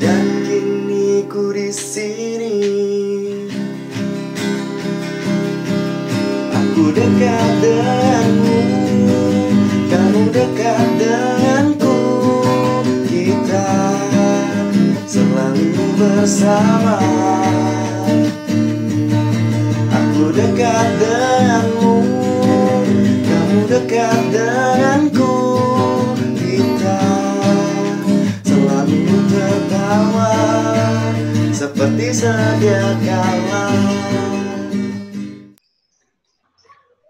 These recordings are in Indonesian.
dan kini ku di sini. Aku dekat denganmu, kamu dekat denganku. Kita selalu bersama. Aku dekat denganmu, kamu dekat denganku. Seperti sedia kala.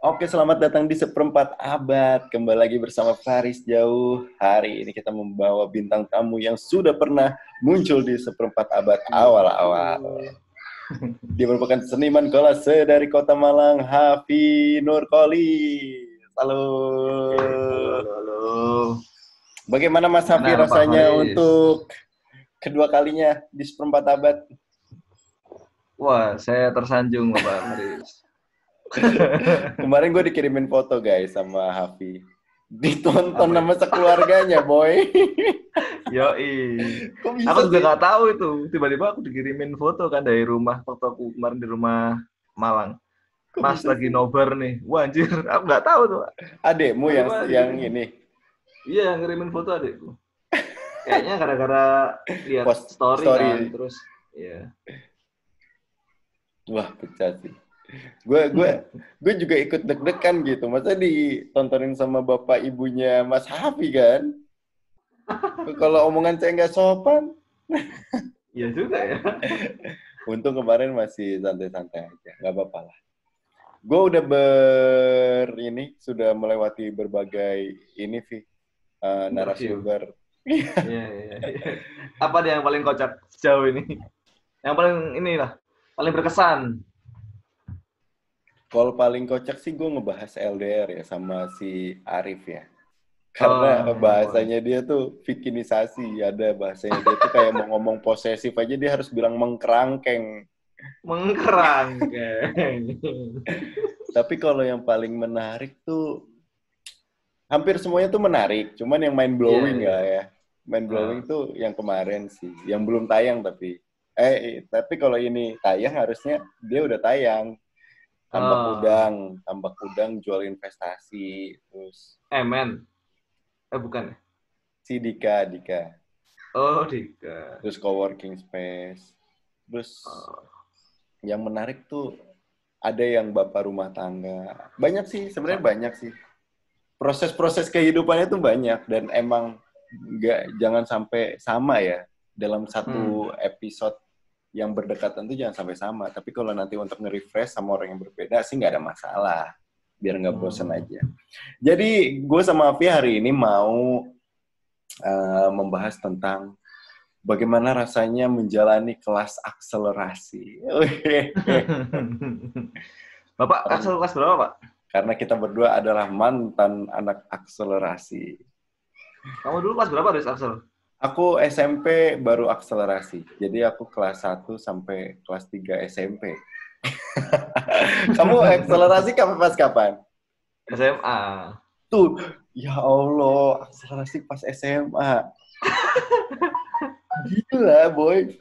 Oke, selamat datang di seperempat abad. Kembali lagi bersama Faris Jauh. Hari ini kita membawa bintang tamu yang sudah pernah muncul di seperempat abad awal-awal. Dia merupakan seniman kolase dari kota Malang, Hafi Nurkoli. Halo. Halo. Bagaimana Mas Hafi rasanya untuk kedua kalinya di seperempat abad? Wah, saya tersanjung Bapak Haris. Kemarin gue dikirimin foto guys sama Hafi. Ditonton sama sekeluarganya, boy. Yoi. Kok bisa Aku juga nggak tahu itu. Tiba-tiba aku dikirimin foto kan dari rumah waktu aku kemarin di rumah Malang. Kok Mas bisa lagi nobar nih. Wah anjir, aku nggak tahu tuh. Adekmu yang Apa, yang ini. Iya, ngirimin foto adikku. Kayaknya gara-gara lihat Post story, story. kan, terus ya. Wah, pecah sih. Gue gue gue juga ikut deg-degan gitu. Masa ditontonin sama bapak ibunya Mas Hafi kan? Kalau omongan saya nggak sopan. Iya juga ya. Untung kemarin masih santai-santai aja, nggak apa-apa lah. Gue udah ber ini sudah melewati berbagai ini Vi eh, narasumber. Iya, iya, iya. Apa nih yang paling kocak sejauh ini? Yang paling inilah, paling berkesan. Kalau paling kocak sih gue ngebahas LDR ya sama si Arif ya. Karena Oh, bahasanya dia tuh vikinisasi, ada bahasanya dia tuh kayak mau ngomong posesif aja dia harus bilang mengkerangkeng. Mengkerang, geng. Tapi kalau yang paling menarik tuh hampir semuanya tuh menarik, cuman yang mind blowing Iya, ya ya. Mind blowing tuh yang kemarin sih, yang belum tayang tapi eh tapi kalau ini tayang harusnya dia udah tayang. Tambak Oh. udang, tambak udang jual investasi, terus Eh, men. Eh, bukan ya? si Dika, Dika, Oh, Dika. terus coworking space, terus Oh. yang menarik tuh ada yang bapak rumah tangga. Banyak sih, sebenarnya banyak sih. Proses-proses kehidupannya tuh banyak dan emang nggak jangan sampai sama ya dalam satu episode yang berdekatan tuh jangan sampai sama. Tapi kalau nanti untuk nge-refresh sama orang yang berbeda sih nggak ada masalah. Biar nggak bosen Hmm. aja. Jadi gue sama Afi hari ini mau eh, membahas tentang bagaimana rasanya menjalani kelas akselerasi. Bapak, Axel kelas berapa, Pak? Karena kita berdua adalah mantan anak akselerasi. Kamu dulu kelas berapa, Riz Axel? Aku SMP baru akselerasi. Jadi aku kelas 1 sampai kelas 3 SMP. Kamu akselerasi kapan pas kapan? SMA. Tuh, ya Allah, akselerasi pas SMA. Gila, boy.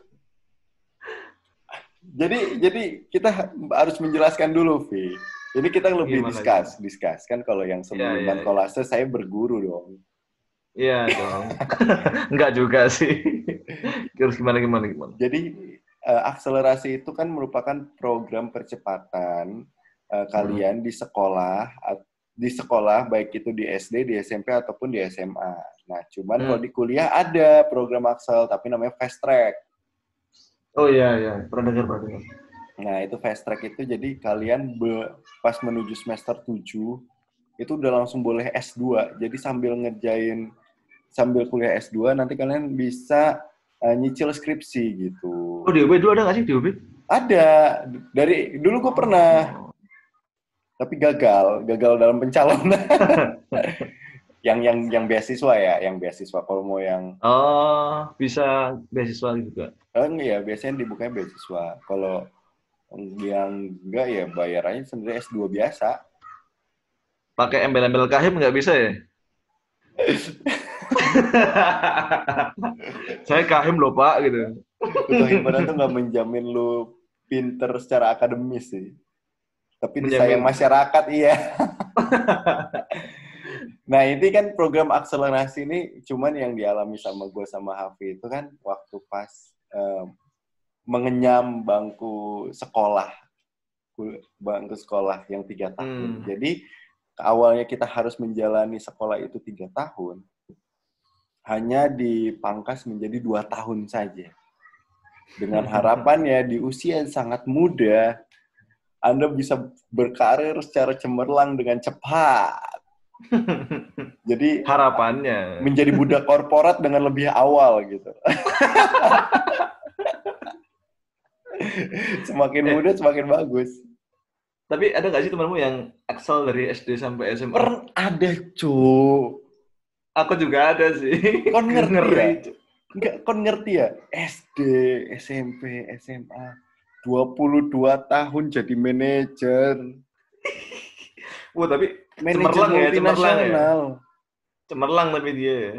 Jadi jadi kita harus menjelaskan dulu, Vi. Jadi kita lebih Gimana, discuss, discuss kan kalau yang sebelum iya, iya. kolase saya berguru dong. Iya dong. Enggak juga sih. Terus gimana, gimana, gimana? Jadi eh, akselerasi itu kan merupakan program percepatan eh, kalian di sekolah di sekolah baik itu di SD, di SMP ataupun di SMA. Nah, cuman Hmm. kalau di kuliah ada program Axel tapi namanya fast track. Oh iya, iya. Pernah dengar, pernah dengar. Nah, itu fast track itu jadi kalian be- pas menuju semester 7 itu udah langsung boleh S2. Jadi sambil ngerjain sambil kuliah S2 nanti kalian bisa eh, nyicil skripsi gitu. Oh, di UB dulu ada nggak sih di UB? Ada. Dari dulu gue pernah, tapi gagal, gagal dalam pencalonan. yang yang yang beasiswa ya, yang beasiswa. Kalau mau yang Oh, bisa beasiswa juga. eh, ya biasanya dibukanya beasiswa. Kalau yang enggak ya bayarannya sebenarnya S2 biasa. Pakai embel-embel kahim nggak bisa ya? Saya kahim loh Pak gitu. Ketua himpunan tuh nggak menjamin lu pinter secara akademis sih. Tapi disayang masyarakat iya. nah ini kan program akselerasi ini cuman yang dialami sama gue sama Hafi itu kan waktu pas em, mengenyam bangku sekolah bangku sekolah yang tiga tahun. Hmm. Jadi awalnya kita harus menjalani sekolah itu tiga tahun, hanya dipangkas menjadi dua tahun saja. Dengan harapannya di usia yang sangat muda, Anda bisa berkarir secara cemerlang dengan cepat. Jadi Harapannya. menjadi budak korporat dengan lebih awal gitu. semakin muda semakin bagus. Tapi ada nggak sih temanmu yang Excel dari SD sampai SMA? Ada cu. Aku juga ada sih. Kon ngerti Ngeri. ya? Enggak, kon ngerti ya? SD, SMP, SMA. 22 tahun jadi manajer. Wah, tapi Manajer Cemerlang ya, cemerlang ya. cemerlang tapi dia ya.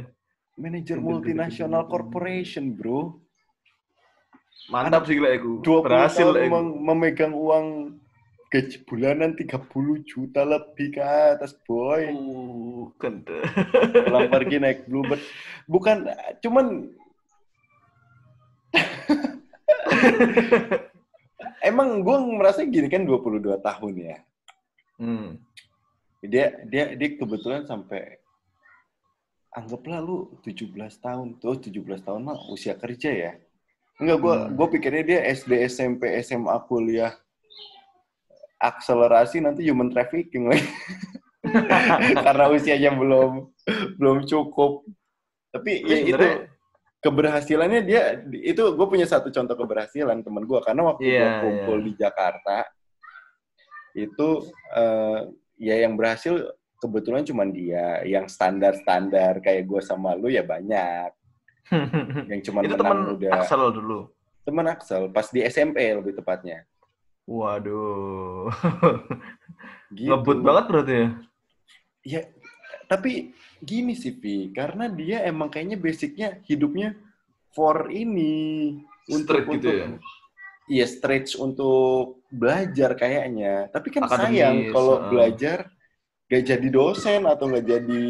Manajer multinasional corporation, bro. Mantap sih gila aku. 20 Berhasil tahun mem- memegang uang gaji bulanan 30 juta lebih ke atas, boy. Uh. Pulang pergi naik bluebird. Bukan, cuman... Emang gue merasa gini kan 22 tahun ya. Hmm. Dia dia dia kebetulan sampai anggaplah lu 17 tahun. Tuh 17 tahun mah usia kerja ya. Enggak, gue Hmm. gue pikirnya dia SD, SMP, SMA, kuliah akselerasi nanti human trafficking lagi. Karena usianya belum belum cukup. Tapi ya itu keberhasilannya dia itu gue punya satu contoh keberhasilan temen gue karena waktu gue Iya, kumpul iya. di Jakarta itu eh, ya yang berhasil kebetulan cuma dia yang standar standar kayak gue sama lu ya banyak yang cuma itu teman udah Axel dulu. teman Axel pas di SMP lebih tepatnya Waduh. gitu. Ngebut banget berarti ya. ya tapi gini sih Pi karena dia emang kayaknya basicnya hidupnya for ini Straight gitu ya? iya stretch untuk belajar kayaknya tapi kan Akademis, sayang kalau heeh. belajar gak jadi dosen atau gak jadi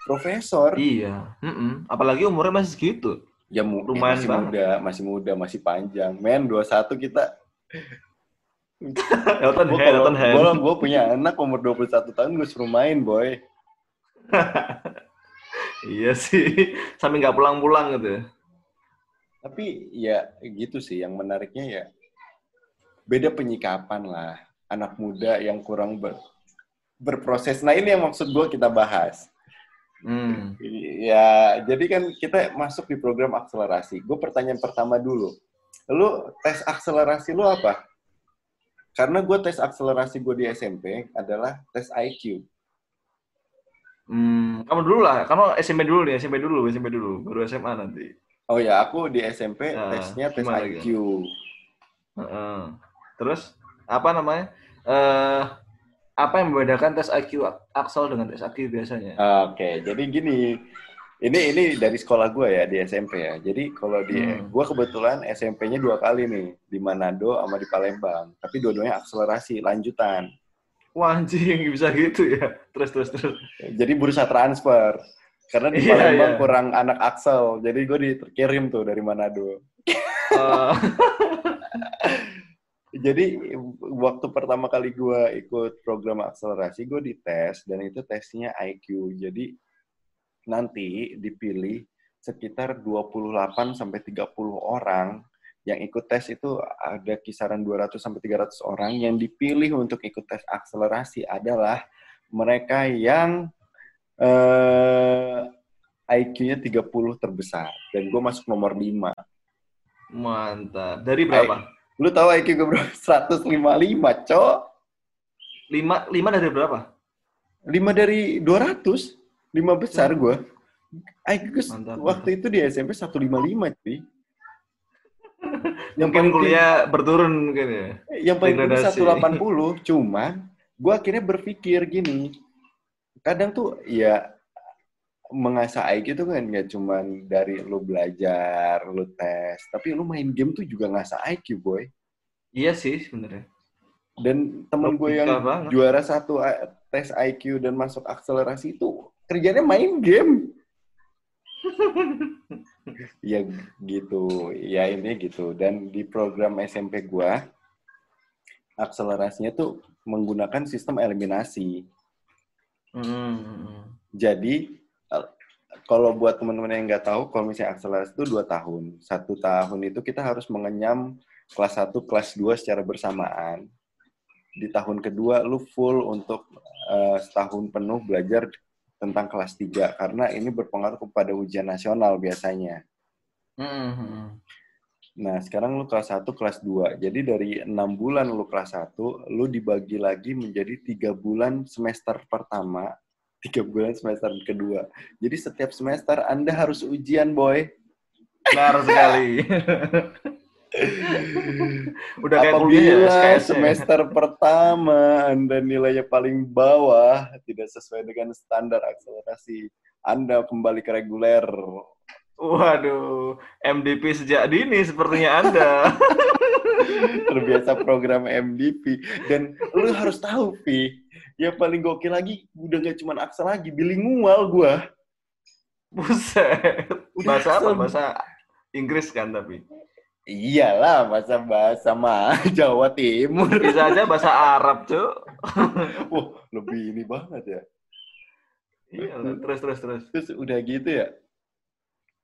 profesor Iya. Mm-mm. Apalagi umurnya masih segitu. ya mu- Lumayan masih banget. muda masih muda masih panjang men 21 kita Elton gue kalau Elton Head. gua, gua punya anak umur 21 tahun gue suruh main boy Iya sih. Sampai nggak pulang-pulang gitu ya. Tapi ya gitu sih, yang menariknya ya beda penyikapan lah. Anak muda yang kurang ber- berproses. Nah ini yang maksud gue kita bahas. Hmm. Ya, jadi kan kita masuk di program akselerasi. Gue pertanyaan pertama dulu. Lu tes akselerasi lu apa? Karena gue tes akselerasi gue di SMP adalah tes IQ. Hmm, kamu dulu lah. Kamu SMP dulu nih, SMP dulu, SMP dulu, baru SMA nanti. Oh ya, aku di SMP Nah, tesnya tes IQ. Heeh. Terus apa namanya? Eh apa yang membedakan tes IQ Axel dengan tes IQ biasanya? Oke, jadi gini. Ini ini dari sekolah gue ya di SMP ya. Jadi kalau di Hmm. gue kebetulan SMP-nya dua kali nih di Manado sama di Palembang. Tapi dua-duanya akselerasi lanjutan. Wah anjing bisa gitu ya. Terus terus terus. Jadi bursa transfer. Karena di Iya, Palembang iya. kurang anak Axel. Jadi gue dikirim tuh dari Manado. Eh, Jadi waktu pertama kali gue ikut program akselerasi, gue dites dan itu tesnya IQ. Jadi nanti dipilih sekitar 28 sampai 30 orang yang ikut tes itu ada kisaran 200 sampai 300 orang yang dipilih untuk ikut tes akselerasi adalah mereka yang eh, IQ-nya 30 terbesar dan gue masuk nomor 5. mantap. Dari berapa? Lu tahu IQ gue berapa? 155, cok. Lima lima dari berapa? 5 dari 200. 5 besar gue. IQ gue Mantap, waktu itu di SMP 155, cuy. Yang Mungkin paling kuliah berturun mungkin ya. yang paling tinggi degradasi. 180, cuman gue akhirnya berpikir gini. Kadang tuh ya mengasah IQ itu kan nggak cuman dari lu belajar, lu tes, tapi lu main game tuh juga ngasah IQ, boy. Iya sih sebenarnya. Dan temen gue yang banget. juara satu A- tes IQ dan masuk akselerasi itu kerjanya main game. ya gitu, ya ini gitu. Dan di program SMP gua akselerasinya tuh menggunakan sistem eliminasi. Hmm. Jadi eh, kalau buat teman-teman yang nggak tahu, kalau misalnya akselerasi itu dua tahun. Satu tahun itu kita harus mengenyam kelas 1, kelas 2 secara bersamaan. Di tahun kedua lu full untuk eh, setahun penuh belajar tentang kelas 3 karena ini berpengaruh kepada ujian nasional biasanya. Hmm. Nah, sekarang lu kelas 1, kelas 2. Jadi dari enam bulan lu kelas 1, lu dibagi lagi menjadi tiga bulan semester pertama, tiga bulan semester kedua. Jadi setiap semester Anda harus ujian, boy. Benar sekali. Udah kayak kuliah ya, Apabila SKS -nya. semester pertama Anda nilainya paling bawah, tidak sesuai dengan standar akselerasi, Anda kembali ke reguler. Waduh, MDP sejak dini sepertinya Anda. Terbiasa program MVP. Dan lu harus tahu, Pi, yang paling gokil lagi, udah gak cuma aksel lagi, bilingual gua. Buset. Bahasa apa? Bahasa Inggris kan tapi. Iyalah, masa bahasa mah Jawa Timur. Bisa aja bahasa Arab, Cuk. Wah, lebih ini banget ya. Iya, terus terus terus. Terus udah gitu ya,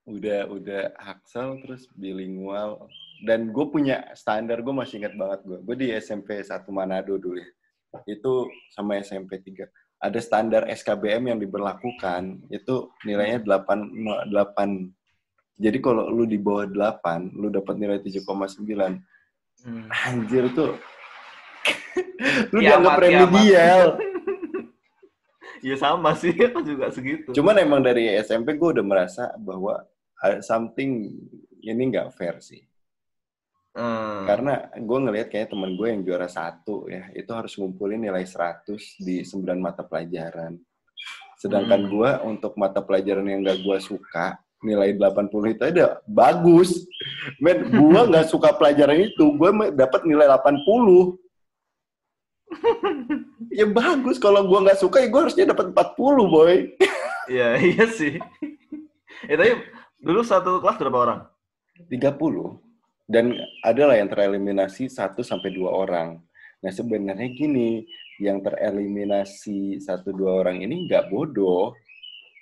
udah udah Axel terus bilingual dan gue punya standar gue masih ingat banget gue gue di SMP 1 Manado dulu ya itu sama SMP 3 ada standar SKBM yang diberlakukan itu nilainya 8 8 jadi kalau lu di bawah 8 lu dapat nilai 7,9 Hmm. anjir tuh lu Kiamat, dianggap remedial Ya sama sih, aku juga segitu. Cuman emang dari SMP gue udah merasa bahwa ada something ini nggak fair sih. Hmm. Karena gue ngelihat kayak temen gue yang juara satu ya, itu harus ngumpulin nilai 100 di 9 mata pelajaran. Sedangkan Hmm. gue untuk mata pelajaran yang gak gue suka, nilai 80 itu ada bagus. Men, gue nggak suka pelajaran itu, gue dapat nilai 80. ya bagus, kalau gue nggak suka ya gue harusnya dapat 40, boy. Iya, iya sih. Eh tapi dulu satu kelas berapa orang? 30 dan adalah yang tereliminasi 1 sampai 2 orang. Nah, sebenarnya gini, yang tereliminasi 1 2 orang ini nggak bodoh,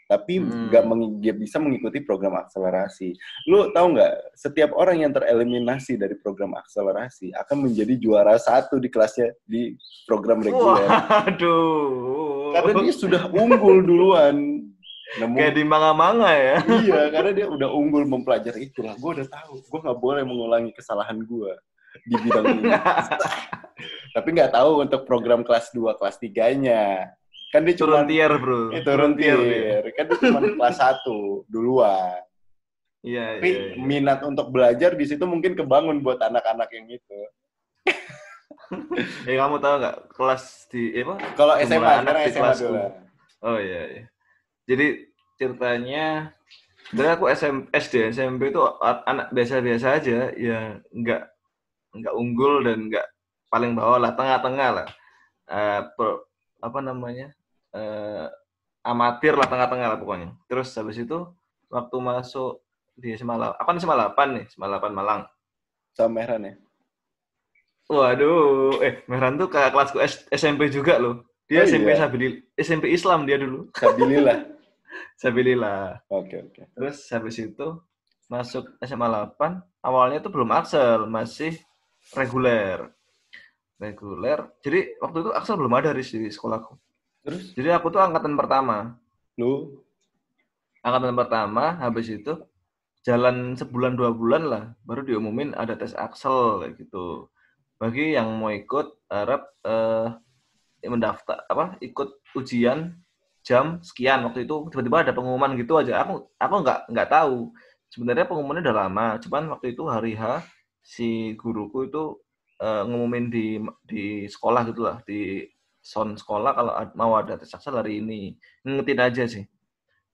tapi Hmm. nggak mengi- dia bisa mengikuti program akselerasi. Lu tahu nggak, setiap orang yang tereliminasi dari program akselerasi akan menjadi juara satu di kelasnya di program reguler. Waduh. Karena dia sudah unggul duluan. Nemu- Kayak di manga-manga ya. iya, karena dia udah unggul mempelajari itulah. Gue udah tahu, gue nggak boleh mengulangi kesalahan gue di bidang ini. Tapi nggak tahu untuk program kelas 2, kelas 3-nya. Kan dia cuma Turun tier, bro. eh, turun dia. tier. Kan dia cuma kelas 1 duluan. Iya, Tapi iya. iya. minat untuk belajar di situ mungkin kebangun buat anak-anak yang itu. Eh, kamu tahu nggak kelas di eh, apa? Kalau SMA, anak di SMA dulu. Oh iya, iya. Jadi ceritanya sebenarnya aku SM, SD SMP itu anak biasa-biasa aja, ya nggak nggak unggul dan nggak paling bawah lah, tengah-tengah lah. Eh, pro- apa namanya? Eh, amatir lah, tengah-tengah lah pokoknya. Terus habis itu waktu masuk di SMA 8, aku kan SMA 8 nih, SMA 8 Malang. Sama Mehran ya? Waduh, eh Mehran tuh kakak kelasku SMP juga loh. Dia Oh, SMP iya? Sabili- SMP Islam dia dulu. Sabilillah. Sabilillah. Oke, oke. Terus habis itu masuk SMA 8, awalnya tuh belum Axel, masih reguler. Reguler. Jadi waktu itu Axel belum ada di sekolahku. Terus Jadi aku tuh angkatan pertama. lu Angkatan pertama, habis itu jalan sebulan dua bulan lah, baru diumumin ada tes Axel kayak gitu. Bagi yang mau ikut harap eh, mendaftar apa ikut ujian jam sekian waktu itu tiba-tiba ada pengumuman gitu aja. Aku aku nggak nggak tahu. Sebenarnya pengumumannya udah lama, cuman waktu itu hari H si guruku itu eh, ngumumin di di sekolah gitulah di sound sekolah kalau mau ada tes Axel hari ini. Ngetin aja sih.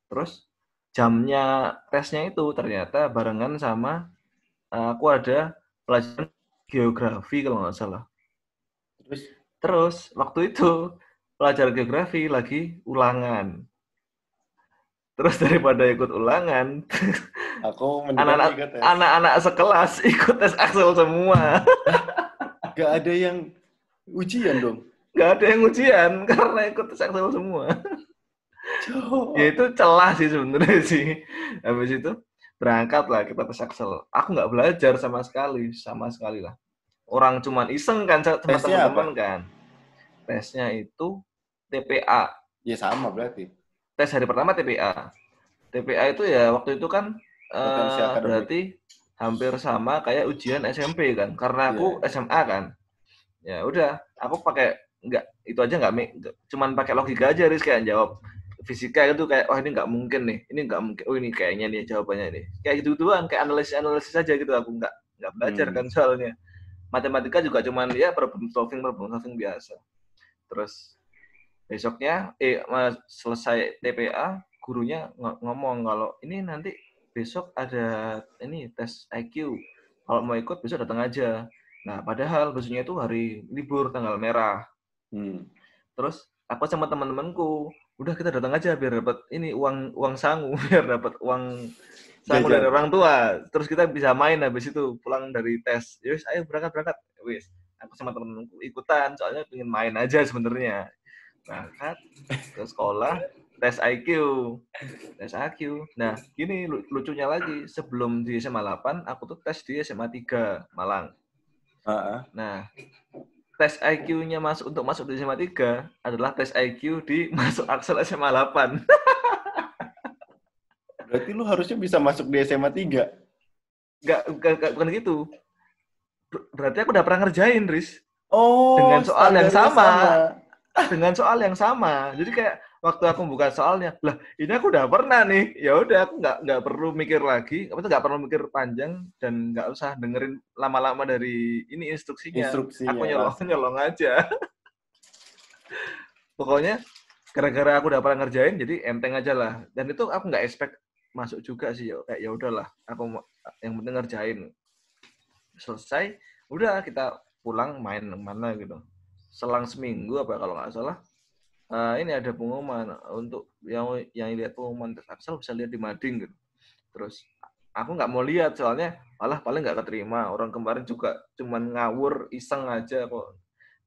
Terus jamnya tesnya itu ternyata barengan sama eh, aku ada pelajaran geografi kalau nggak salah. Terus Terus waktu itu pelajaran geografi lagi ulangan. Terus daripada ikut ulangan, aku anak-anak anak-anak sekelas ikut tes Axel semua. Gak ada yang ujian dong. Gak ada yang ujian karena ikut Axel semua. Cok. Ya itu celah sih sebenarnya sih. Habis itu berangkat lah kita tes Axel. Aku nggak belajar sama sekali, sama sekali lah. Orang cuman iseng kan sama teman-teman kan. Tesnya itu TPA. Ya sama berarti. tes hari pertama TPA. TPA itu ya waktu itu kan akademik. berarti hampir sama kayak ujian SMP kan, karena aku Iya. SMA kan. Ya udah, aku pakai nggak itu aja nggak cuman pakai logika aja Riz kayak jawab fisika itu kayak oh ini nggak mungkin nih, ini nggak mungkin, oh ini kayaknya nih jawabannya nih. Kayak gitu gituan, kayak analisis analisis aja gitu aku nggak nggak belajar Hmm. kan soalnya. Matematika juga cuman ya problem solving problem solving biasa. Terus besoknya eh selesai TPA gurunya ng- ngomong kalau ini nanti besok ada ini tes IQ kalau mau ikut besok datang aja nah padahal besoknya itu hari libur tanggal merah Hmm. terus aku sama teman-temanku udah kita datang aja biar dapat ini uang uang sangu biar dapat uang sangu Jajan. dari orang tua. Terus kita bisa main habis itu pulang dari tes. Yus ayo berangkat berangkat. Wis. Aku sama temen-temenku ikutan soalnya pengen main aja sebenarnya. Berangkat ke sekolah tes IQ tes IQ nah gini lu- lucunya lagi. Sebelum di SMA 8 aku tuh tes di SMA 3 Malang. Ah, ah. Nah, tes IQ-nya masuk untuk masuk di SMA 3 adalah tes IQ di masuk Axel SMA 8. Berarti lu harusnya bisa masuk di SMA 3. Enggak, enggak, bukan gitu. Ber- Berarti aku udah pernah ngerjain, Riz. Oh, Dengan soal yang standarnya sama. Dengan soal yang sama. Jadi kayak waktu aku buka soalnya, lah ini aku udah pernah nih. Ya udah aku nggak nggak perlu mikir lagi, apa nggak perlu mikir panjang dan nggak usah dengerin lama-lama dari ini instruksinya. Instruksinya. aku nyolong nyolong aja. Pokoknya gara-gara aku udah pernah ngerjain jadi enteng aja lah. Dan itu aku nggak expect masuk juga sih. Ya kayak ya udahlah aku yang penting ngerjain. Selesai udah kita pulang main mana gitu. Selang seminggu apa kalau nggak salah eh, ini ada pengumuman untuk yang yang lihat pengumuman Axel bisa lihat di Mading gitu. Terus aku nggak mau lihat soalnya malah paling nggak keterima. Orang kemarin juga cuman ngawur iseng aja kok.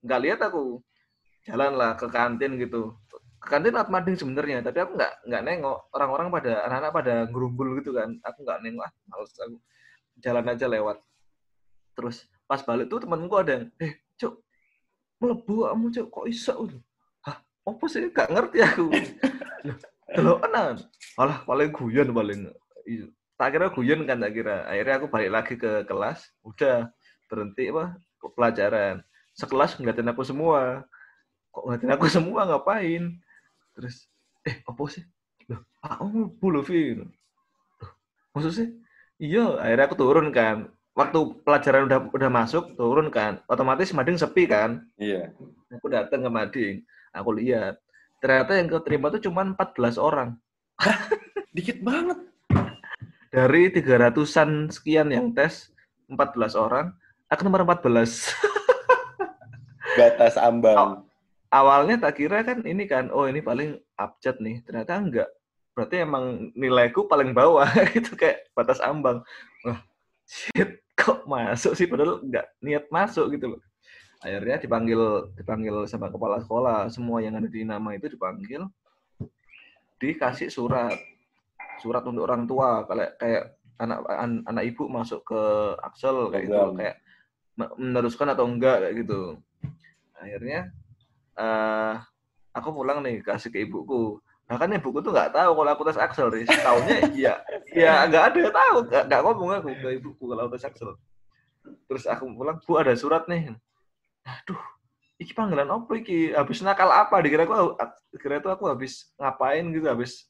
Nggak lihat aku. Jalan lah ke kantin gitu. Ke kantin lewat mading sebenarnya tapi aku nggak nggak nengok. Orang-orang pada anak-anak pada gerumbul gitu kan. Aku nggak nengok ah males aku. Jalan aja lewat. Terus pas balik tuh temanku ada yang eh cuk melebu kamu cuk. Kok hah apa sih? Nggak ngerti aku. Kalau enak. Malah paling guyon paling. Iya. tak kira guyon kan tak kira. Akhirnya aku balik lagi ke kelas. Udah berhenti apa pelajaran. Sekelas ngeliatin aku semua. Kok ngeliatin aku semua? Ngapain? Terus eh apa sih? Loh ah oh Bu Luffy. Loh maksudnya iya. Akhirnya aku turun kan. Waktu pelajaran udah udah masuk turun kan. Otomatis mading sepi kan. Iya. aku datang ke mading aku lihat. Ternyata yang keterima tuh cuma 14 orang. Dikit banget. dari 300-an sekian yang tes 14 orang aku nomor 14 Batas ambang. awalnya tak kira kan ini kan oh ini paling abjad nih. Ternyata enggak. Berarti emang nilaiku paling bawah. Itu kayak batas ambang. Wah shit kok masuk sih? Padahal enggak niat masuk gitu loh akhirnya dipanggil dipanggil sama kepala sekolah. Semua yang ada di nama itu dipanggil dikasih surat. Surat untuk orang tua. Kayak kayak anak an- anak ibu masuk ke Axel kayak gitu. Kayak me- meneruskan atau enggak kayak gitu. Akhirnya eh aku pulang nih kasih ke ibuku. Bahkan ibuku tuh nggak tahu kalau aku tes Axel Riz. Taunya iya ya nggak ada tahu. Nggak ngomong aku ke ibuku kalau tes Axel. Terus aku pulang bu ada surat nih aduh iki panggilan apa iki? Habis nakal apa? Dikira aku kira itu aku habis ngapain gitu habis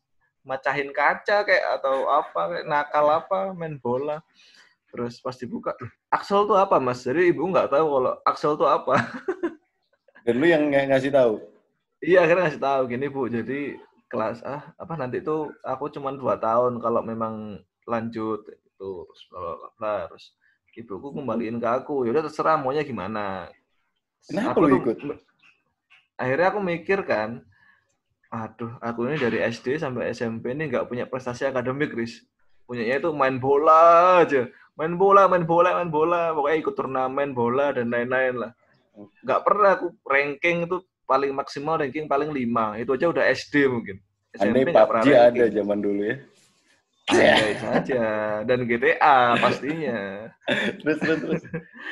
macahin kaca kayak atau apa kayak nakal apa main bola. Terus pas dibuka "Loh, Axel tuh apa mas? Jadi ibu nggak tahu kalau Axel tuh apa. Dan lu yang ng- ngasih tahu. Iya akhirnya ngasih tahu gini bu, jadi kelas ah apa nanti tuh aku cuma dua tahun kalau memang lanjut itu terus bla. terus ibuku kembaliin ke aku ya udah terserah maunya gimana Kenapa Aku lu tuh- ikut? akhirnya aku mikir kan aduh aku ini dari SD sampai SMP ini nggak punya prestasi akademik Riz punyanya itu main bola aja main bola main bola main bola pokoknya ikut turnamen bola dan lain-lain lah nggak pernah aku ranking itu paling maksimal ranking paling lima itu aja udah SD mungkin Andai nggak pernah PUBG ada zaman dulu ya. Andai saja dan GTA pastinya Terus terus terus.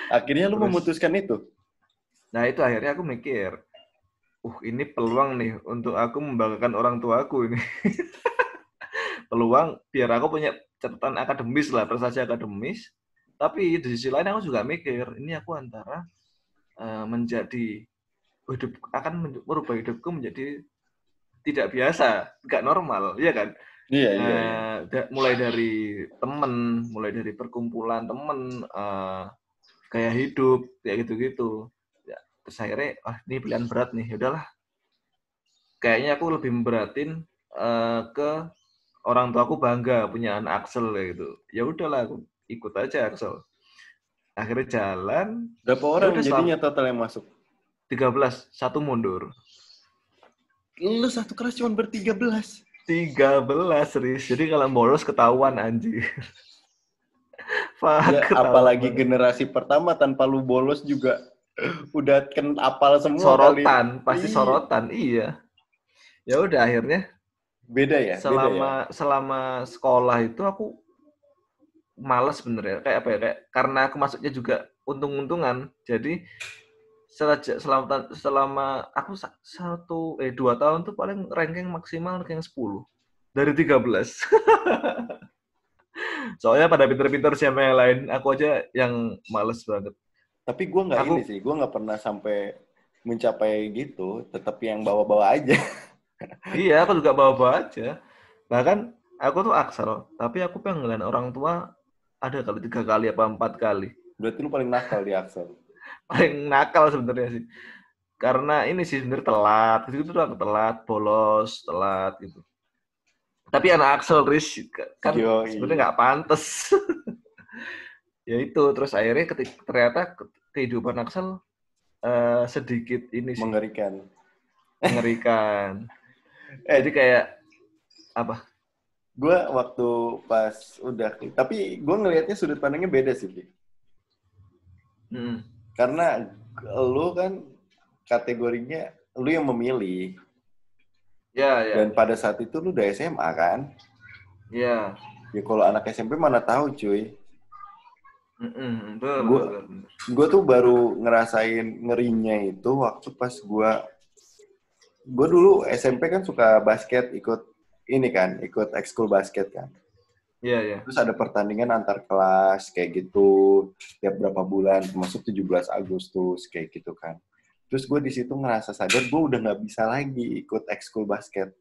Akhirnya lu Terus. memutuskan itu. Nah itu akhirnya aku mikir, uh ini peluang nih untuk aku membanggakan orang tuaku ini. peluang biar aku punya catatan akademis lah, prestasi akademis. Tapi di sisi lain aku juga mikir, ini aku antara eh, menjadi hidup akan merubah hidupku menjadi tidak biasa, nggak normal, ya kan? Iya iya. iya. Eh, da- mulai dari temen, mulai dari perkumpulan temen, eh, gaya hidup, kayak gitu-gitu. Ya, terus akhirnya, ah ini pilihan berat nih, ya udahlah. Kayaknya aku lebih memberatin eh, ke orang tua aku bangga punya anak Axel gitu. Ya udahlah, aku ikut aja Axel. Akhirnya jalan, Berapa orang udah, jadinya total yang masuk? 13, satu mundur. Lu satu kelas cuma bertiga belas. 13, Riz. Jadi kalau bolos ketahuan anjir. Ya, apalagi generasi pertama tanpa lu bolos juga udah ken apal semua kali. sorotan, pasti Iya. sorotan, iya. Ya udah akhirnya Beda ya? Beda ya? selama selama sekolah itu aku males bener ya kayak apa ya kayak karena aku masuknya juga untung-untungan jadi selama selama selama aku sa- satu eh dua tahun tuh paling ranking maksimal ranking 10 dari 13 soalnya pada pinter-pinter siapa yang lain aku aja yang males banget Tapi gue nggak ini sih, gue nggak pernah sampai mencapai gitu. Tetap yang bawa-bawa aja. Iya, aku juga bawa-bawa aja. Bahkan aku tuh aksel, tapi aku pengen ngeliat orang tua ada kali tiga kali apa empat kali. Berarti lu paling nakal di Axel. Paling nakal sebenarnya sih. Karena ini sih sebenarnya telat, itu tuh aku telat, bolos, telat gitu. Tapi anak Axel Riz kan sebenarnya nggak pantas. ya itu, terus akhirnya ketik- ternyata ke- kehidupan Axel eh, sedikit ini sih Mengerikan. mengerikan. Eh. Jadi kayak apa? Gue waktu pas udah, tapi gue ngelihatnya sudut pandangnya beda sih. Bi. Hmm. Karena lu kan kategorinya lu yang memilih Ya, ya. dan pada saat itu lu udah SMA kan. Ya. Ya kalau anak SMP mana tahu cuy. Betul, betul. gue tuh baru ngerasain ngerinya itu waktu pas gue gue dulu SMP kan suka basket ikut ini kan ikut ekskul basket kan Iya, iya. terus ada pertandingan antar kelas kayak gitu tiap berapa bulan termasuk 17 Agustus kayak gitu kan terus gue di situ ngerasa sadar gue udah nggak bisa lagi ikut ekskul basket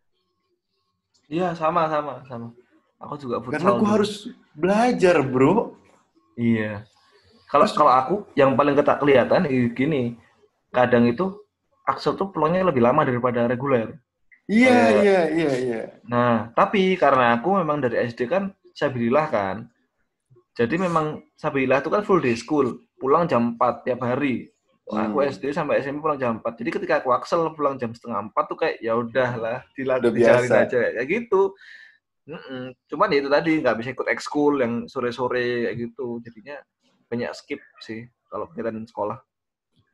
Iya, sama, sama, sama. Aku juga futsal. karena gue harus belajar bro Iya. Kalau kalau aku yang paling ketak kelihatan gini, kadang itu Axel tuh pulangnya lebih lama daripada reguler. iya Kayak- iya iya iya Nah, tapi karena aku memang dari SD kan Sabilillah kan. Jadi memang Sabilillah itu kan full day school, pulang jam 4 tiap hari. Aku Hmm. SD sampai SMP pulang jam 4. Jadi ketika aku Axel pulang jam setengah 4 tuh kayak ya udahlah, biasa. aja kayak gitu. Mm-mm. Cuman ya itu tadi nggak bisa ikut ekskul yang sore-sore kayak gitu. Jadinya banyak skip sih kalau kegiatan sekolah.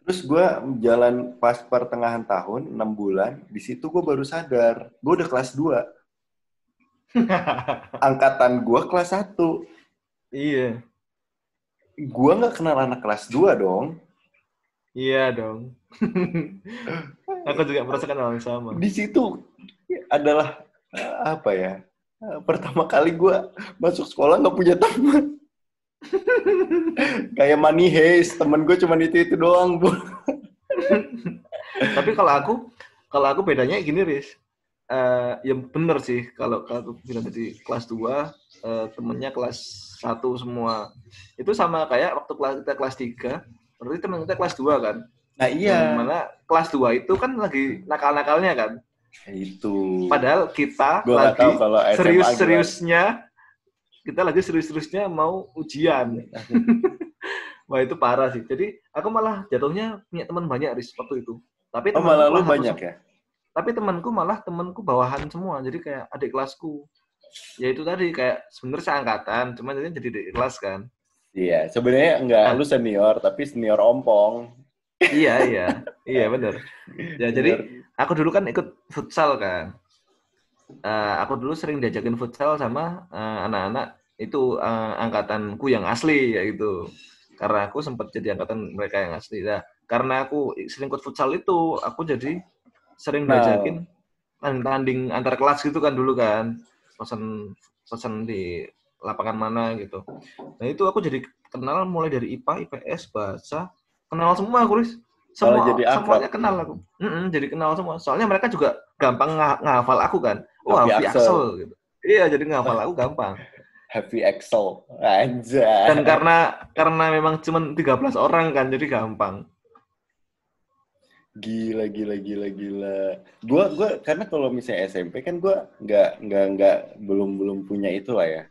Terus gue jalan pas pertengahan tahun, 6 bulan, di situ gue baru sadar, gue udah kelas 2. Angkatan gue kelas 1. iya, Gue nggak kenal anak kelas 2 dong. iya dong. aku juga merasakan hal yang sama. Di situ adalah eh, apa ya? Eh, Pertama kali gue masuk sekolah nggak punya teman. Kayak money haze, temen gue cuma itu itu doang, bu. Tapi kalau aku, kalau aku bedanya gini, Riz. Eh, yang bener sih kalau kalau aku bilang tadi kelas 2 eh, temennya kelas 1 semua. Itu sama kayak waktu kelas kita kelas 3, berarti teman kita kelas 2 kan. Nah iya, mana kelas 2 itu kan lagi nakal-nakalnya kan. Itu. Padahal kita nggak lagi serius-seriusnya kita lagi serius-seriusnya mau ujian. Wah itu parah sih. Jadi aku malah jatuhnya punya teman banyak Riz waktu itu. Tapi? Oh malah lu banyak ya? Tapi temanku malah temanku bawahan semua. Jadi kayak adik kelasku. Ya itu tadi kayak sebenarnya seangkatan, cuman jadinya jadi adik kelas kan. Iya, sebenarnya enggak Ah. lu senior tapi senior ompong. iya iya iya bener. Ya jadi aku dulu kan ikut futsal kan. Eh, aku dulu sering diajakin futsal sama eh, anak-anak itu eh, angkatanku yang asli ya gitu. Karena aku sempat jadi angkatan mereka yang asli. Nah, karena aku sering ikut futsal itu, aku jadi sering diajakin tanding antar kelas gitu kan dulu kan. Pesan pesan di lapangan mana gitu. Nah, itu aku jadi kenal mulai dari IPA, IPS, bahasa, kenal semua aku, Riz. Semua, jadi akrab. semuanya kenal aku. Mm-mm, jadi kenal semua. Soalnya mereka juga gampang nga- ngehafal aku kan. Wah, Happy Happy Axel. Axel. Gitu. Iya, jadi ngehafal aku gampang. Heavy Excel. Anjay. Dan karena karena memang cuma 13 orang kan, jadi gampang. Gila, gila, gila, gila. Gua, gua karena kalau misalnya SMP kan gua nggak, nggak, nggak, belum, belum punya itu lah ya.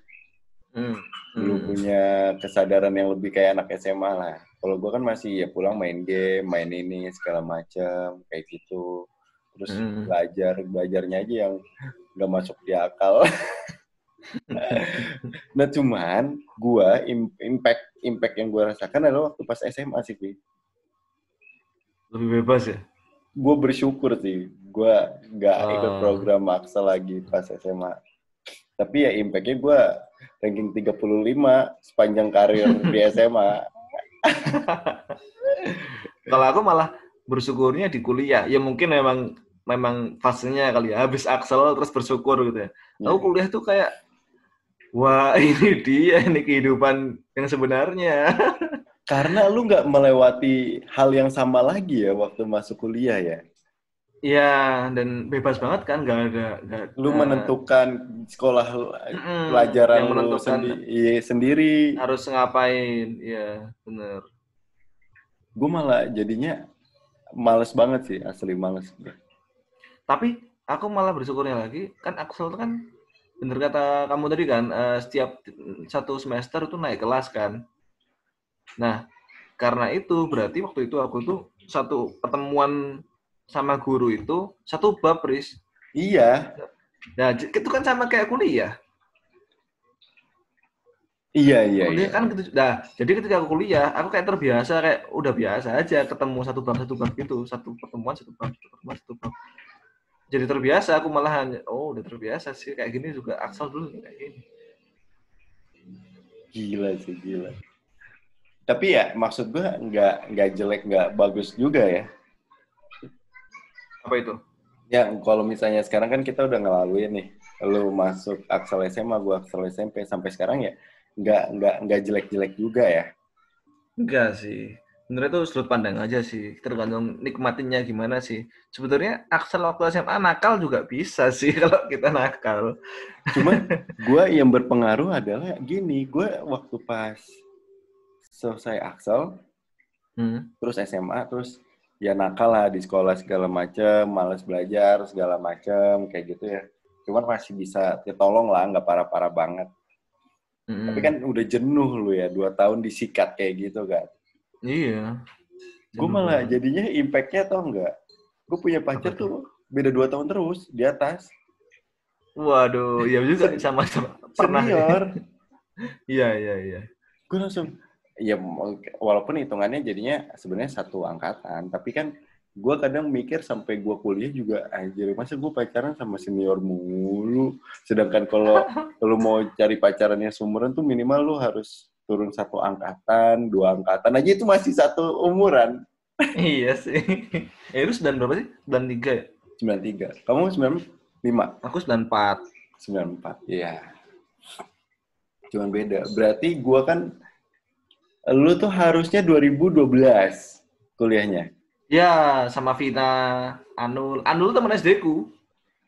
Hmm. Belum Hmm. punya kesadaran yang lebih kayak anak SMA lah. Kalau gua kan masih ya pulang main game, main ini segala macam kayak gitu. Terus Hmm. belajar, belajarnya aja yang nggak masuk di akal. nah cuman im- impact impact yang gua rasakan adalah waktu pas SMA sih, Pi. Lebih bebas ya? gue bersyukur sih gue nggak ikut Ah. program maksa lagi pas SMA tapi ya impactnya gue ranking 35 sepanjang karir di SMA Kalau aku malah bersyukurnya di kuliah. Ya mungkin memang memang fasenya kali ya habis Axel terus bersyukur gitu ya. Aku kuliah tuh kayak wah ini dia ini kehidupan yang sebenarnya. karena lu nggak melewati hal yang sama lagi ya waktu masuk kuliah ya Iya dan bebas banget kan nggak ada nggak lu menentukan sekolah lu- Mm-mm, pelajaran yang lu menentukan sendi- iya, sendiri harus ngapain. Iya bener. gue malah jadinya males banget sih asli males Tapi aku malah bersyukurnya lagi kan Axel tuh kan bener kata kamu tadi kan eh, setiap satu semester itu naik kelas kan. Nah karena itu berarti waktu itu aku tuh satu pertemuan sama guru itu satu bab Riz. iya Nah itu kan sama kayak kuliah. iya iya, kuliah iya. kan gitu. Nah jadi ketika aku kuliah aku kayak terbiasa kayak udah biasa aja ketemu satu bab satu bab gitu satu pertemuan satu bab satu pertemuan satu bab. Jadi terbiasa aku malahan oh udah terbiasa sih kayak gini juga Axel dulu kayak gini. Gila sih, gila. Tapi ya maksud gua nggak nggak jelek nggak bagus juga ya. Apa itu? Ya kalau misalnya sekarang kan kita udah ngelaluin nih, lu masuk Axel SMA, gua Axel SMP sampai sekarang ya nggak nggak nggak jelek-jelek juga ya. Enggak sih. Sebenarnya itu sudut pandang aja sih. Tergantung nikmatinya gimana sih. Sebetulnya Axel waktu SMA nakal juga bisa sih kalau kita nakal. Cuman gua yang berpengaruh adalah gini, gua waktu pas selesai Axel, Hmm. terus SMA, terus ya nakal lah di sekolah segala macem, males belajar segala macem kayak gitu ya. Cuman masih bisa ketolong lah, nggak parah-parah banget. Hmm. Tapi kan udah jenuh lu ya, dua tahun disikat kayak gitu kan. Iya. Gue malah jadinya impact-nya tau nggak? Gue punya pacar Apa tuh? beda dua tahun terus di atas. Waduh, iya juga sama sama pernah. ya. Senior. Iya, iya, iya. Gue langsung, ya walaupun hitungannya jadinya sebenarnya satu angkatan, tapi kan gue kadang mikir sampai gue kuliah juga anjir masa gue pacaran sama senior mulu sedangkan kalau lu mau cari pacaran yang seumuran tuh minimal lu harus turun satu angkatan dua angkatan aja itu masih satu umuran iya sih. Eh, lu 9 berapa sih? 93 ya? 93 kamu 95 Aku 94. 94 iya cuman beda berarti gue kan lu tuh harusnya 2012 kuliahnya Ya, sama Vina, Anul. Anul teman SD ku.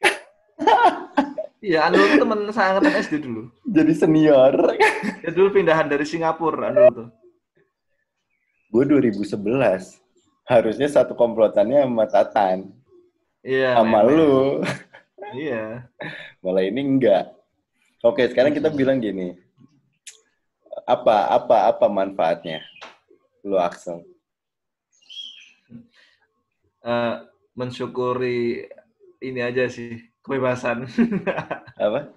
Iya, Anul tuh teman seangkatan SD dulu. jadi senior Dia dulu pindahan dari Singapura, Anul tuh. gue 2011 harusnya satu komplotannya sama Tatan Iya. sama memang. lu. Iya. Malah ini enggak. Oke, sekarang kita bilang gini. Apa apa apa manfaatnya? Lu Axel. Eh, mensyukuri ini aja sih kebebasan. Apa?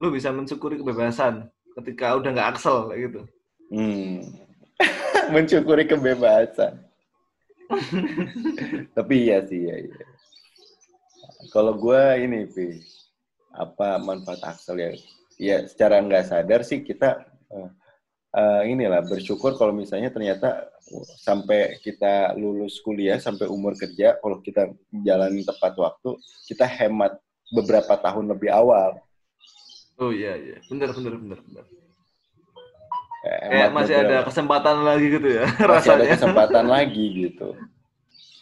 Lu bisa mensyukuri kebebasan ketika udah nggak aksel kayak gitu. Hmm. Mensyukuri kebebasan. Tapi iya sih, iya, iya. Kalau gue ini, Pi, apa manfaat Axel ya? Ya, secara nggak sadar sih kita eh, eh, inilah bersyukur kalau misalnya ternyata sampai kita lulus kuliah sampai umur kerja, kalau kita jalanin tepat waktu, kita hemat beberapa tahun lebih awal. Oh iya iya, bener bener bener bener. Eh, Kayak hemat masih beberapa- ada kesempatan lagi gitu ya masih ada rasanya. kesempatan lagi gitu.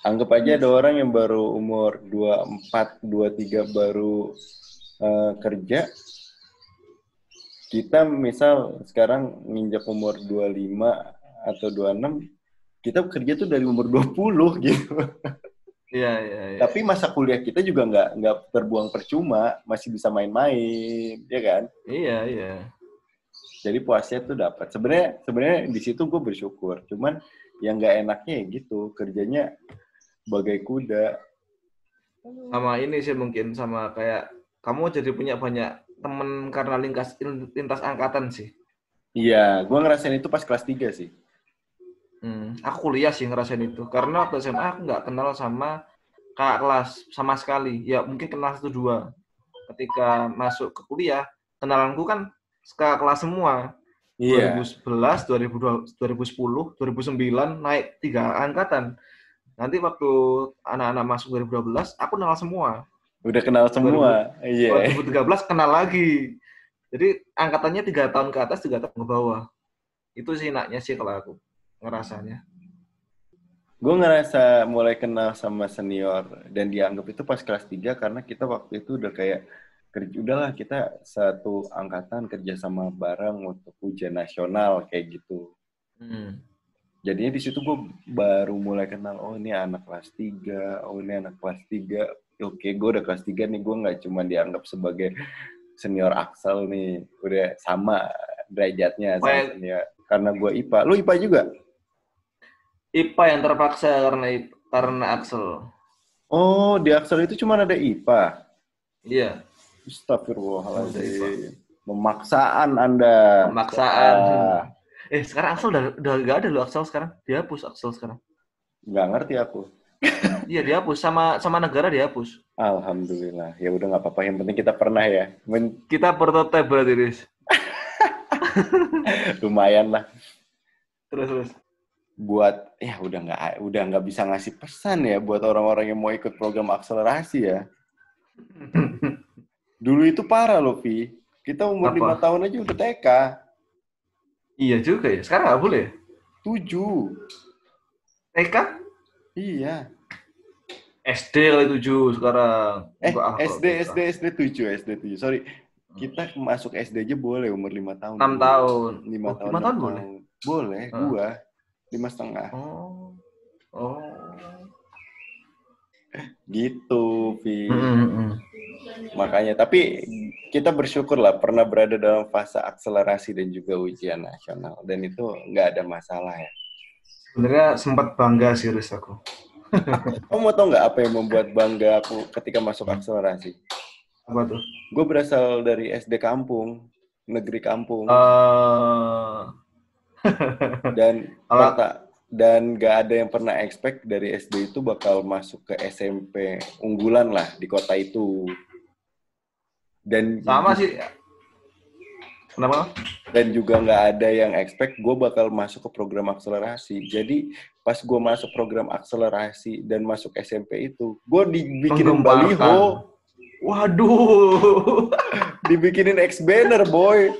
Anggap aja ada orang yang baru umur 24, 23 baru eh, kerja. Kita misal sekarang nginjak umur 25 atau 26, kita kerja tuh dari umur 20 gitu. Iya iya iya. Tapi masa kuliah kita juga nggak nggak terbuang percuma, masih bisa main-main, ya kan? Iya iya. Jadi puasnya tuh dapat. Sebenarnya sebenarnya di situ gue bersyukur. Cuman yang nggak enaknya ya gitu, kerjanya bagai kuda. Sama ini sih mungkin sama kayak kamu jadi punya banyak temen karena lintas lintas angkatan sih. Iya, gue ngerasain itu pas kelas 3 sih. Hmm, aku kuliah sih ngerasain itu karena waktu SMA aku nggak kenal sama kakak kelas sama sekali. Ya mungkin kenal satu dua. Ketika masuk ke kuliah, kenalanku kan kakak kelas semua. Iya. 2011, 2012, 2010, 2009 naik tiga angkatan. Nanti waktu anak-anak masuk 2012, aku kenal semua. Udah kenal semua. Iya. 2013 kenal lagi. Jadi angkatannya tiga tahun ke atas, tiga tahun ke bawah. Itu sih enaknya sih kalau aku ngerasanya. Gue ngerasa mulai kenal sama senior dan dianggap itu pas kelas 3 karena kita waktu itu udah kayak kerja udahlah kita satu angkatan kerja sama bareng untuk ujian nasional kayak gitu. Hmm. Jadinya di situ gue baru mulai kenal oh ini anak kelas 3, oh ini anak kelas 3. Oke, gue udah kelas 3 nih, gue nggak cuma dianggap sebagai senior Axel nih, udah sama derajatnya sama senior. Karena gue IPA. Lu IPA juga? IPA yang terpaksa karena karena Axel. Oh, di Axel itu cuma ada IPA. Iya, Astagfirullahaladzim. Memaksaan Anda. Pemaksaan. Ah, eh sekarang Axel udah udah gak ada loh Axel sekarang. Dihapus Axel sekarang. nggak ngerti aku. Iya dihapus sama sama negara dihapus. Alhamdulillah. Ya udah nggak apa-apa. Yang penting kita pernah ya. Men- Kita prototipe berarti, Riz. lumayan lah. Terus terus. Buat ya udah nggak udah nggak bisa ngasih pesan ya buat orang-orang yang mau ikut program akselerasi ya. Dulu itu parah loh, Vi. Kita umur lima tahun aja udah TK. iya juga ya. Sekarang nggak boleh. ya? Tujuh. TK? Iya. SD kali tujuh sekarang. Eh, SD. SD, SD 7, SD 7. Sorry. Kita masuk SD aja boleh umur lima tahun. Enam tahun. Lima Oh, tahun. lima enam tahun boleh? Boleh, Ah. gua. Lima setengah. Oh. Oh. Gitu, Vi. Hmm. Makanya, tapi kita bersyukur lah pernah berada dalam fase akselerasi dan juga ujian nasional. Dan itu nggak ada masalah ya. Sebenarnya sempat bangga sih Riz aku. Kamu mau tau nggak apa yang membuat bangga aku ketika masuk akselerasi? Apa tuh? Gue berasal dari SD kampung, negeri kampung. Eh, dan perta- dan gak ada yang pernah expect dari SD itu bakal masuk ke SMP unggulan lah di kota itu dan sama sih. Kenapa? Dan juga nggak ada yang expect gue bakal masuk ke program akselerasi jadi pas gue masuk program akselerasi dan masuk SMP itu gue dibikinin baliho Waduh. dibikinin X banner boy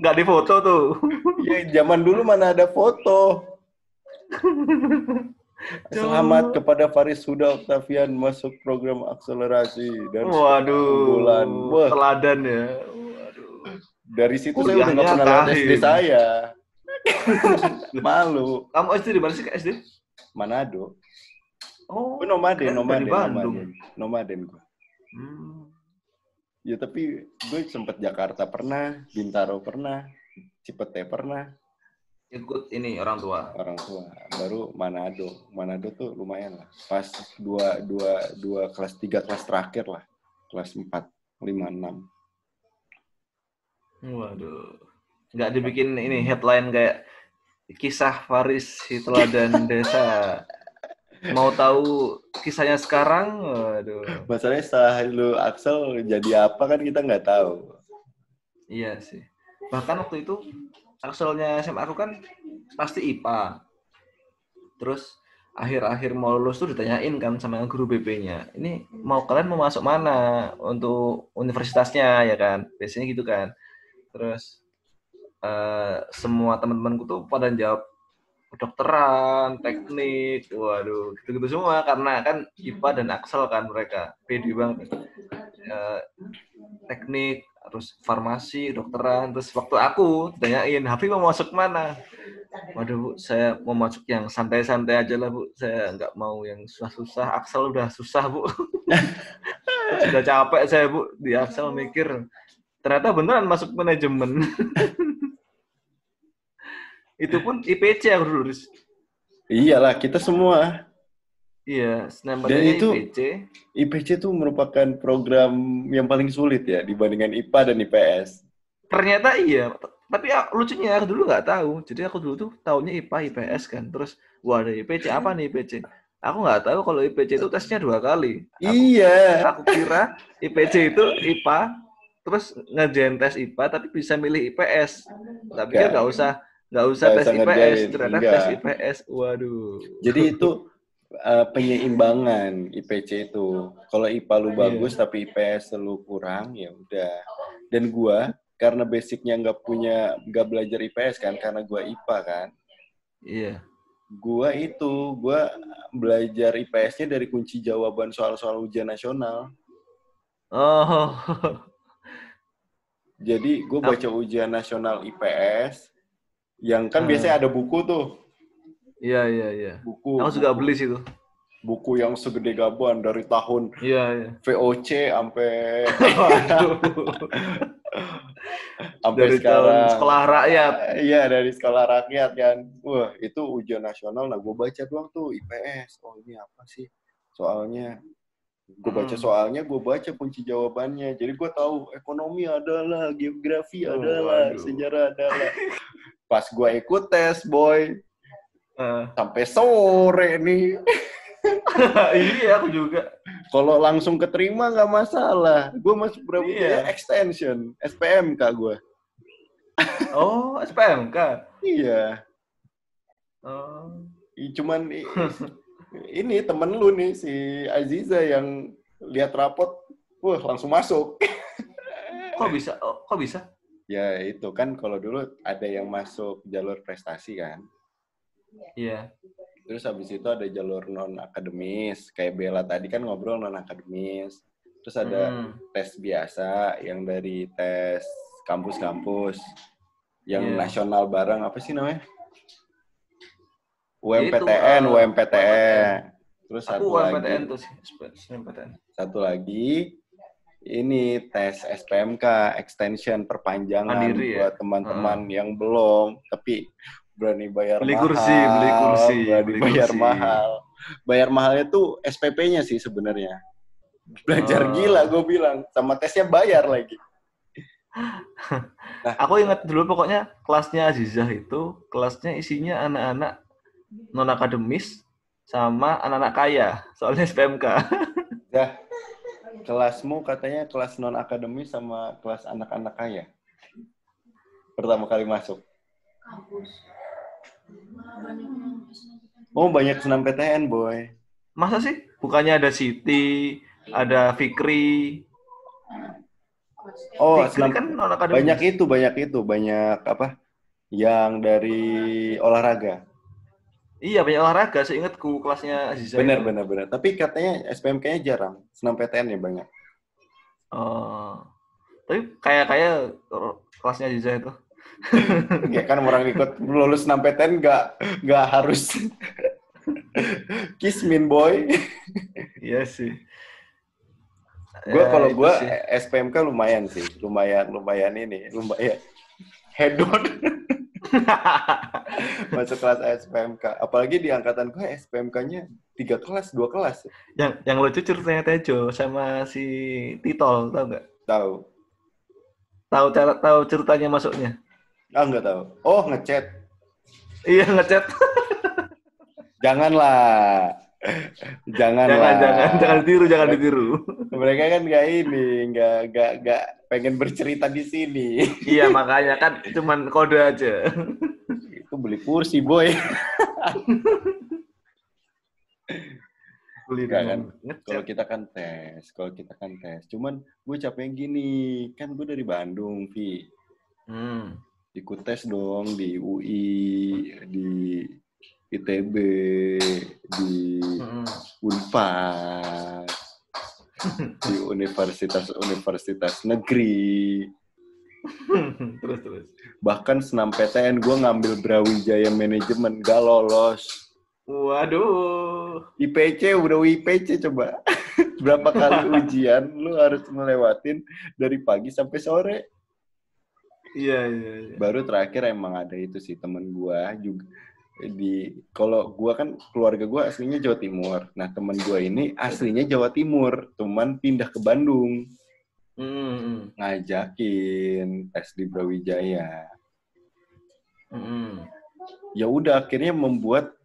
Nggak difoto tuh. ya zaman dulu mana ada foto Selamat kepada Faris Huda Octavian masuk program akselerasi dan Waduh. bulan. Wah, Teladan ya. Dari situ saya udah nggak pernah. SD saya. Malu. Kamu SD di mana sih Kak SD? Manado. Oh, Gue nomaden, nomaden, nomaden, nomaden gue. Hmm. Ya tapi gue sempet Jakarta pernah, Bintaro pernah, Cipete pernah, Ikut ini orang tua. orang tua. Baru Manado, Manado tuh lumayan lah. Pas dua dua dua kelas tiga kelas terakhir lah, kelas empat lima enam. Waduh. Nggak dibikin ini headline kayak kisah Faris Hiteladan Desa. Mau tahu kisahnya sekarang? Waduh. Masalahnya setelah lu Axel jadi apa kan kita nggak tahu. Iya sih. Bahkan waktu itu Akselnya SMA aku kan pasti IPA. Terus akhir-akhir mau lulus tuh ditanyain kan sama guru BP-nya. Ini mau kalian mau masuk mana untuk universitasnya ya kan? Biasanya gitu kan. Terus eh, semua teman-temanku tuh pada jawab kedokteran, teknik, waduh, gitu-gitu semua karena kan IPA dan Axel kan mereka pede banget. Eh, teknik, terus farmasi, dokteran, terus waktu aku tanyain, Hafi mau masuk mana? Waduh, Bu, saya mau masuk yang santai-santai aja lah, Bu. Saya nggak mau yang susah-susah. Axel udah susah, Bu. Sudah capek saya, Bu, di Axel mikir. Ternyata beneran masuk manajemen. Itu pun IPC aku dulu. Riz. Iyalah kita semua. Iya, Dan itu- IPC. IPC tuh merupakan program yang paling sulit ya dibandingkan IPA dan IPS. Ternyata iya. Tapi ya, lucunya aku dulu nggak tahu. Jadi aku dulu tuh taunya IPA, IPS kan. Terus, wah ada IPC. Apa nih IPC? Aku nggak tahu kalau IPC itu tesnya dua kali. Aku, Iya. aku kira IPC itu IPA, terus ngerjain tes IPA, tapi bisa milih IPS. Tapi kan Nggak. usah nggak usah Nggak tes usah IPS. ngerjain. Ternyata Nggak. tes IPS. Waduh. Jadi itu uh, penyeimbangan IPC itu. Kalau IPA lu Iya. bagus tapi IPS lu kurang ya udah. Dan gua karena basicnya nggak punya nggak belajar IPS kan karena gua IPA kan. Iya. Gua itu gua belajar IPS-nya dari kunci jawaban soal-soal ujian nasional. Oh. Jadi gue baca ujian nasional IPS yang kan Ah. biasanya ada buku tuh, Iya, iya, iya. buku Aku juga beli situ. buku yang segede gaban dari tahun Iya, iya. VOC sampai sampai Dari sekarang. tahun sekolah rakyat. Iya dari sekolah rakyat kan. Wah itu ujian nasional. Nah gue baca doang tuh IPS. Oh ini apa sih soalnya? Gue baca Hmm. soalnya, gue baca kunci jawabannya. Jadi gue tahu ekonomi adalah, geografi Oh, adalah, waduh. sejarah adalah. Pas gue ikut tes, boy, Eh, sampai sore nih. iya, aku juga. Kalau langsung keterima nggak masalah. Gue masuk berapa Iya. extension, SPMK gue. Oh, SPMK. Iya. Oh. Cuman ini temen lu nih si Aziza yang lihat rapot, wah langsung masuk. Kok bisa? Oh, kok bisa? Ya itu kan kalau dulu ada yang masuk jalur prestasi kan. Iya. Terus habis itu ada jalur non akademis, kayak Bella tadi kan ngobrol non akademis. Terus ada Hmm. tes biasa yang dari tes kampus-kampus yang Iya. nasional bareng apa sih namanya? Itu, UMPTN, uh, UMPTN. Terus Aku satu UMPTN lagi, tuh sih. Satu lagi ini tes SPMK extension perpanjangan Mandiri ya? buat teman-teman yang belum tapi berani bayar Beli mahal. kursi, beli kursi, berani beli bayar kursi. mahal. Bayar mahalnya tuh SPP-nya sih sebenarnya. Belajar Oh. gila gue bilang, sama tesnya bayar lagi. Aku ingat dulu pokoknya kelasnya Azizah itu kelasnya isinya anak-anak non akademis sama anak-anak kaya. Soalnya SPMK. Dah, kelasmu katanya kelas non akademis sama kelas anak-anak kaya. Pertama kali masuk. kampus malah banyak yang SNMPTN. Oh banyak senam PTN boy. Masa sih? Bukannya ada Siti, ada Fikri. Oh Fikri senam kan non akademis. banyak itu banyak itu banyak apa? Yang dari olahraga. Iya banyak olahraga. Seingatku kelasnya Azizah. Benar benar benar. Tapi katanya SPMK-nya jarang. Senam PTN ya banyak. Oh. Tapi kayak kayak kelasnya Azizah itu. ya kan orang ikut lulus senam PTN nggak nggak harus Kismin boy. Iya sih. Gue Ya, kalau gue. SPMK lumayan sih, lumayan lumayan ini, lumayan hedon masuk kelas SPMK. Apalagi di angkatan gue SPMK-nya tiga kelas, dua kelas. yang yang lucu ceritanya Tejo sama si Titol, tahu nggak? Tahu? Tahu cara tahu ceritanya masuknya? Ah nggak tahu. Oh ngechat. Iya ngechat. Janganlah. Janganlah. jangan jangan jangan ditiru, jangan ditiru. Mereka kan nggak ini, nggak nggak nggak pengen bercerita di sini. iya makanya kan cuman kode aja. Itu beli kursi boy. Beli Nggak kan? Kalau kita kan tes, kalau kita kan tes. Cuman gue capek gini, kan gue dari Bandung, Vi. Hmm. Ikut tes dong di UI, di ITB, di Hmm. Unpad, di universitas-universitas negeri. terus terus. Bahkan senam PTN gue ngambil Brawijaya Manajemen, gak lolos. Waduh. IPC udah IPC coba. Berapa kali ujian lu harus melewatin dari pagi sampai sore. Iya iya iya. Baru terakhir emang ada itu sih temen gua juga di kalau gua kan keluarga gua aslinya Jawa Timur. Nah, temen gua ini aslinya Jawa Timur, cuman pindah ke Bandung Hmm. ngajakin tes di Brawijaya. Hmm. Ya udah akhirnya membuat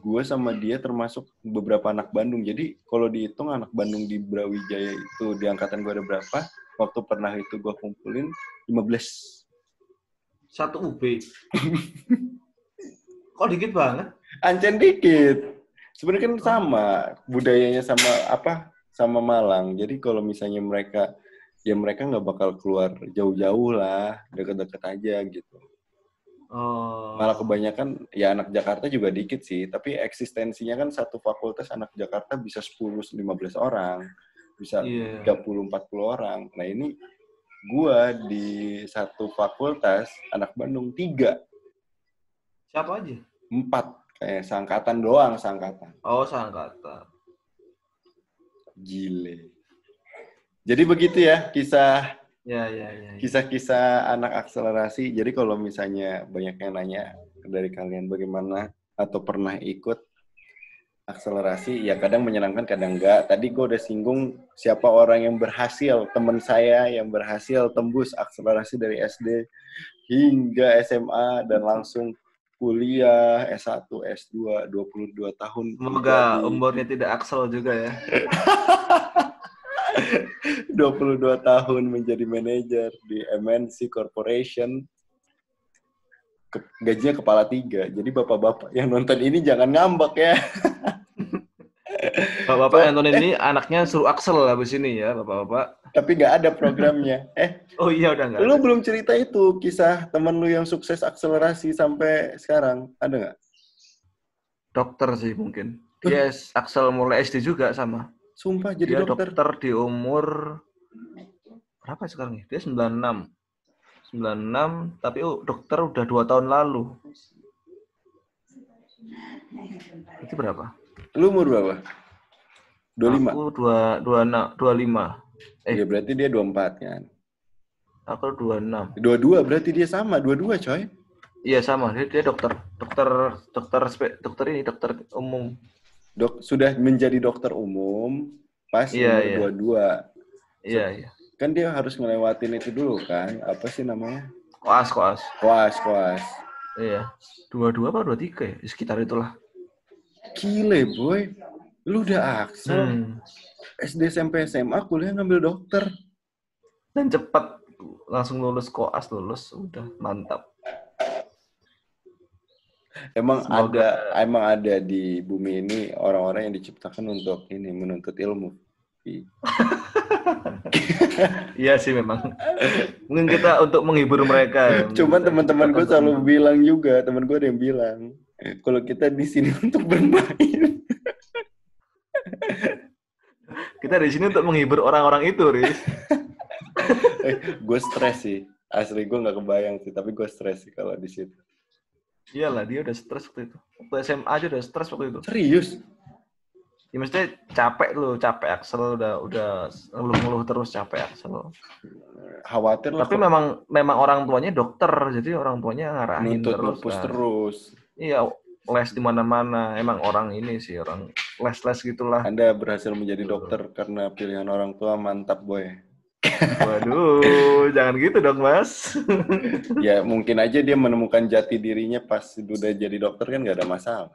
gue sama dia termasuk beberapa anak Bandung. Jadi kalau dihitung anak Bandung di Brawijaya itu di angkatan gue ada berapa? Waktu pernah itu gue kumpulin 15. Satu UB. Kok dikit banget? Ancen dikit. Sebenarnya kan sama budayanya sama apa? Sama Malang. Jadi kalau misalnya mereka ya mereka nggak bakal keluar jauh-jauh lah, deket-deket aja gitu. Oh. Malah kebanyakan ya anak Jakarta juga dikit sih, tapi eksistensinya kan satu fakultas anak Jakarta bisa 10 15 orang, bisa Iya. 30 40 orang. Nah, ini gua di satu fakultas anak Bandung tiga, Siapa aja? Empat kayak seangkatan doang, seangkatan. Oh, seangkatan. Gile. Jadi begitu ya kisah Ya, ya, ya. ya. kisah-kisah anak akselerasi. Jadi kalau misalnya banyak yang nanya dari kalian bagaimana atau pernah ikut akselerasi, ya kadang menyenangkan, kadang enggak. Tadi gue udah singgung siapa orang yang berhasil, teman saya yang berhasil tembus akselerasi dari SD hingga SMA dan langsung kuliah S1, S2, 22 tahun. Semoga umurnya tidak aksel juga ya. 22 tahun menjadi manajer di MNC Corporation. Ke- gajinya kepala tiga. Jadi bapak-bapak yang nonton ini jangan ngambek ya. Bapak-bapak yang nonton ini anaknya suruh aksel habis ini ya, Bapak-bapak. Tapi nggak ada programnya. Eh, Oh iya udah enggak. lu belum cerita itu kisah teman lu yang sukses akselerasi sampai sekarang. Ada nggak? Dokter sih mungkin. Yes, aksel mulai SD juga sama. Sumpah jadi Dia dokter. dokter di umur berapa sekarang ya? Dia 96. 96, tapi oh, dokter udah dua tahun lalu. Itu berapa? Lu umur berapa? 25. Aku dua, dua, na- dua lima. Eh. Ya berarti dia 24 kan. Aku dua enam. Dua-dua berarti dia sama, dua-dua coy. Iya sama, dia, dia dokter, dokter, dokter, dokter ini dokter umum. Dok sudah menjadi dokter umum pas Iya, umur iya. 22. Iya iya. Kan dia harus ngelewatin itu dulu kan. Apa sih namanya? Koas koas. Koas, koas. Iya. Dua dua apa dua tiga ya? Sekitar itulah. Gile, boy. Lu udah aksel. Hmm. SD, SMP, SMA, kuliah ngambil dokter. Dan cepat langsung lulus koas lulus udah mantap. Emang Semoga- ada emang ada di bumi ini orang-orang yang diciptakan untuk ini menuntut ilmu. Iya sih memang. Mungkin kita untuk menghibur mereka. Cuman teman-teman gue selalu bilang juga, teman gue ada yang bilang, kalau kita di sini untuk bermain. Kita di sini untuk menghibur orang-orang itu, Riz. eh, gue stres sih. Asli gue nggak kebayang sih, tapi gue stres sih kalau di situ. Iyalah dia udah stres waktu itu. Waktu SMA aja udah stres waktu itu. Serius? Ya maksudnya capek loh, capek Axel udah udah ngeluh-ngeluh terus capek Axel. Khawatir lah Tapi memang memang orang tuanya dokter, jadi orang tuanya ngarahin nuntut terus. kan. terus. Iya, les di mana-mana. Emang orang ini sih orang les-les gitulah. Anda berhasil menjadi dokter karena pilihan orang tua mantap boy. Waduh, jangan gitu dong, Mas. Ya mungkin aja dia menemukan jati dirinya pas udah jadi dokter kan nggak ada masalah.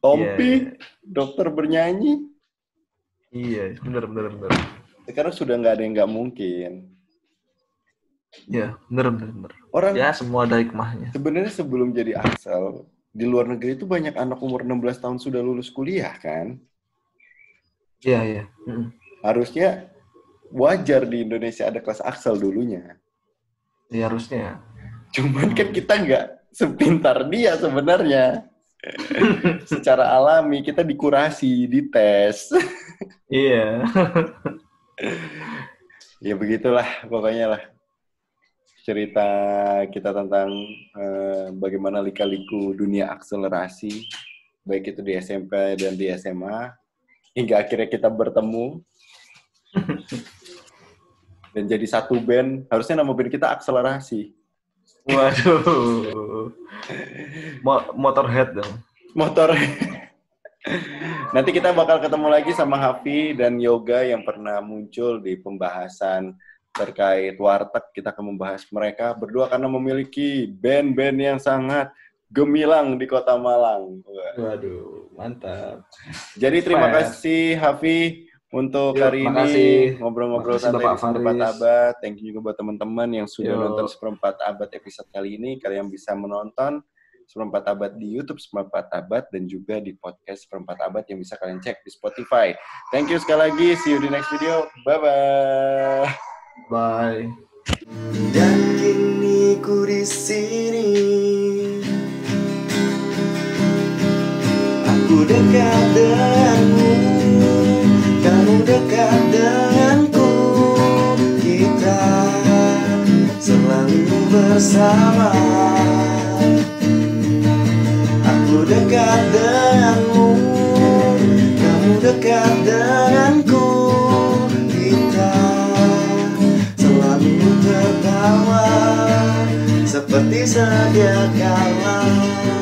Tompi, dokter bernyanyi. Iya, bener bener bener. Sekarang sudah nggak ada yang nggak mungkin. Iya, bener bener bener. Orang Ya, semua ada hikmahnya. sebenarnya sebelum jadi Axel, di luar negeri itu banyak anak umur 16 tahun sudah lulus kuliah kan. Iya, iya. Mm. Harusnya wajar di Indonesia ada kelas Axel dulunya. Iya, harusnya. Cuman kan kita nggak sepintar dia sebenarnya. Secara alami kita dikurasi, dites. Iya. ya begitulah pokoknya lah cerita kita tentang eh, bagaimana lika-liku dunia akselerasi baik itu di SMP dan di SMA hingga akhirnya kita bertemu dan jadi satu band harusnya nama band kita akselerasi Waduh. Mo- Motorhead dong. motor nanti kita bakal ketemu lagi sama Hafi dan Yoga yang pernah muncul di pembahasan terkait warteg kita akan membahas mereka berdua karena memiliki band-band yang sangat gemilang di kota Malang. Waduh, mantap. jadi terima Fair. kasih Hafi untuk Yuk, hari makasih. ini ngobrol-ngobrol santai Bapak di seperempat abad thank you juga buat teman-teman yang sudah Yuk. nonton seperempat abad episode kali ini kalian bisa menonton seperempat abad di YouTube seperempat abad dan juga di podcast seperempat abad yang bisa kalian cek di Spotify thank you sekali lagi see you di next video bye bye Bye. Dan kini ku di sini. Aku dekat denganmu Kamu dekat denganku. Kita selalu bersama. Aku dekat denganmu Kamu dekat denganku seperti sedia kalah.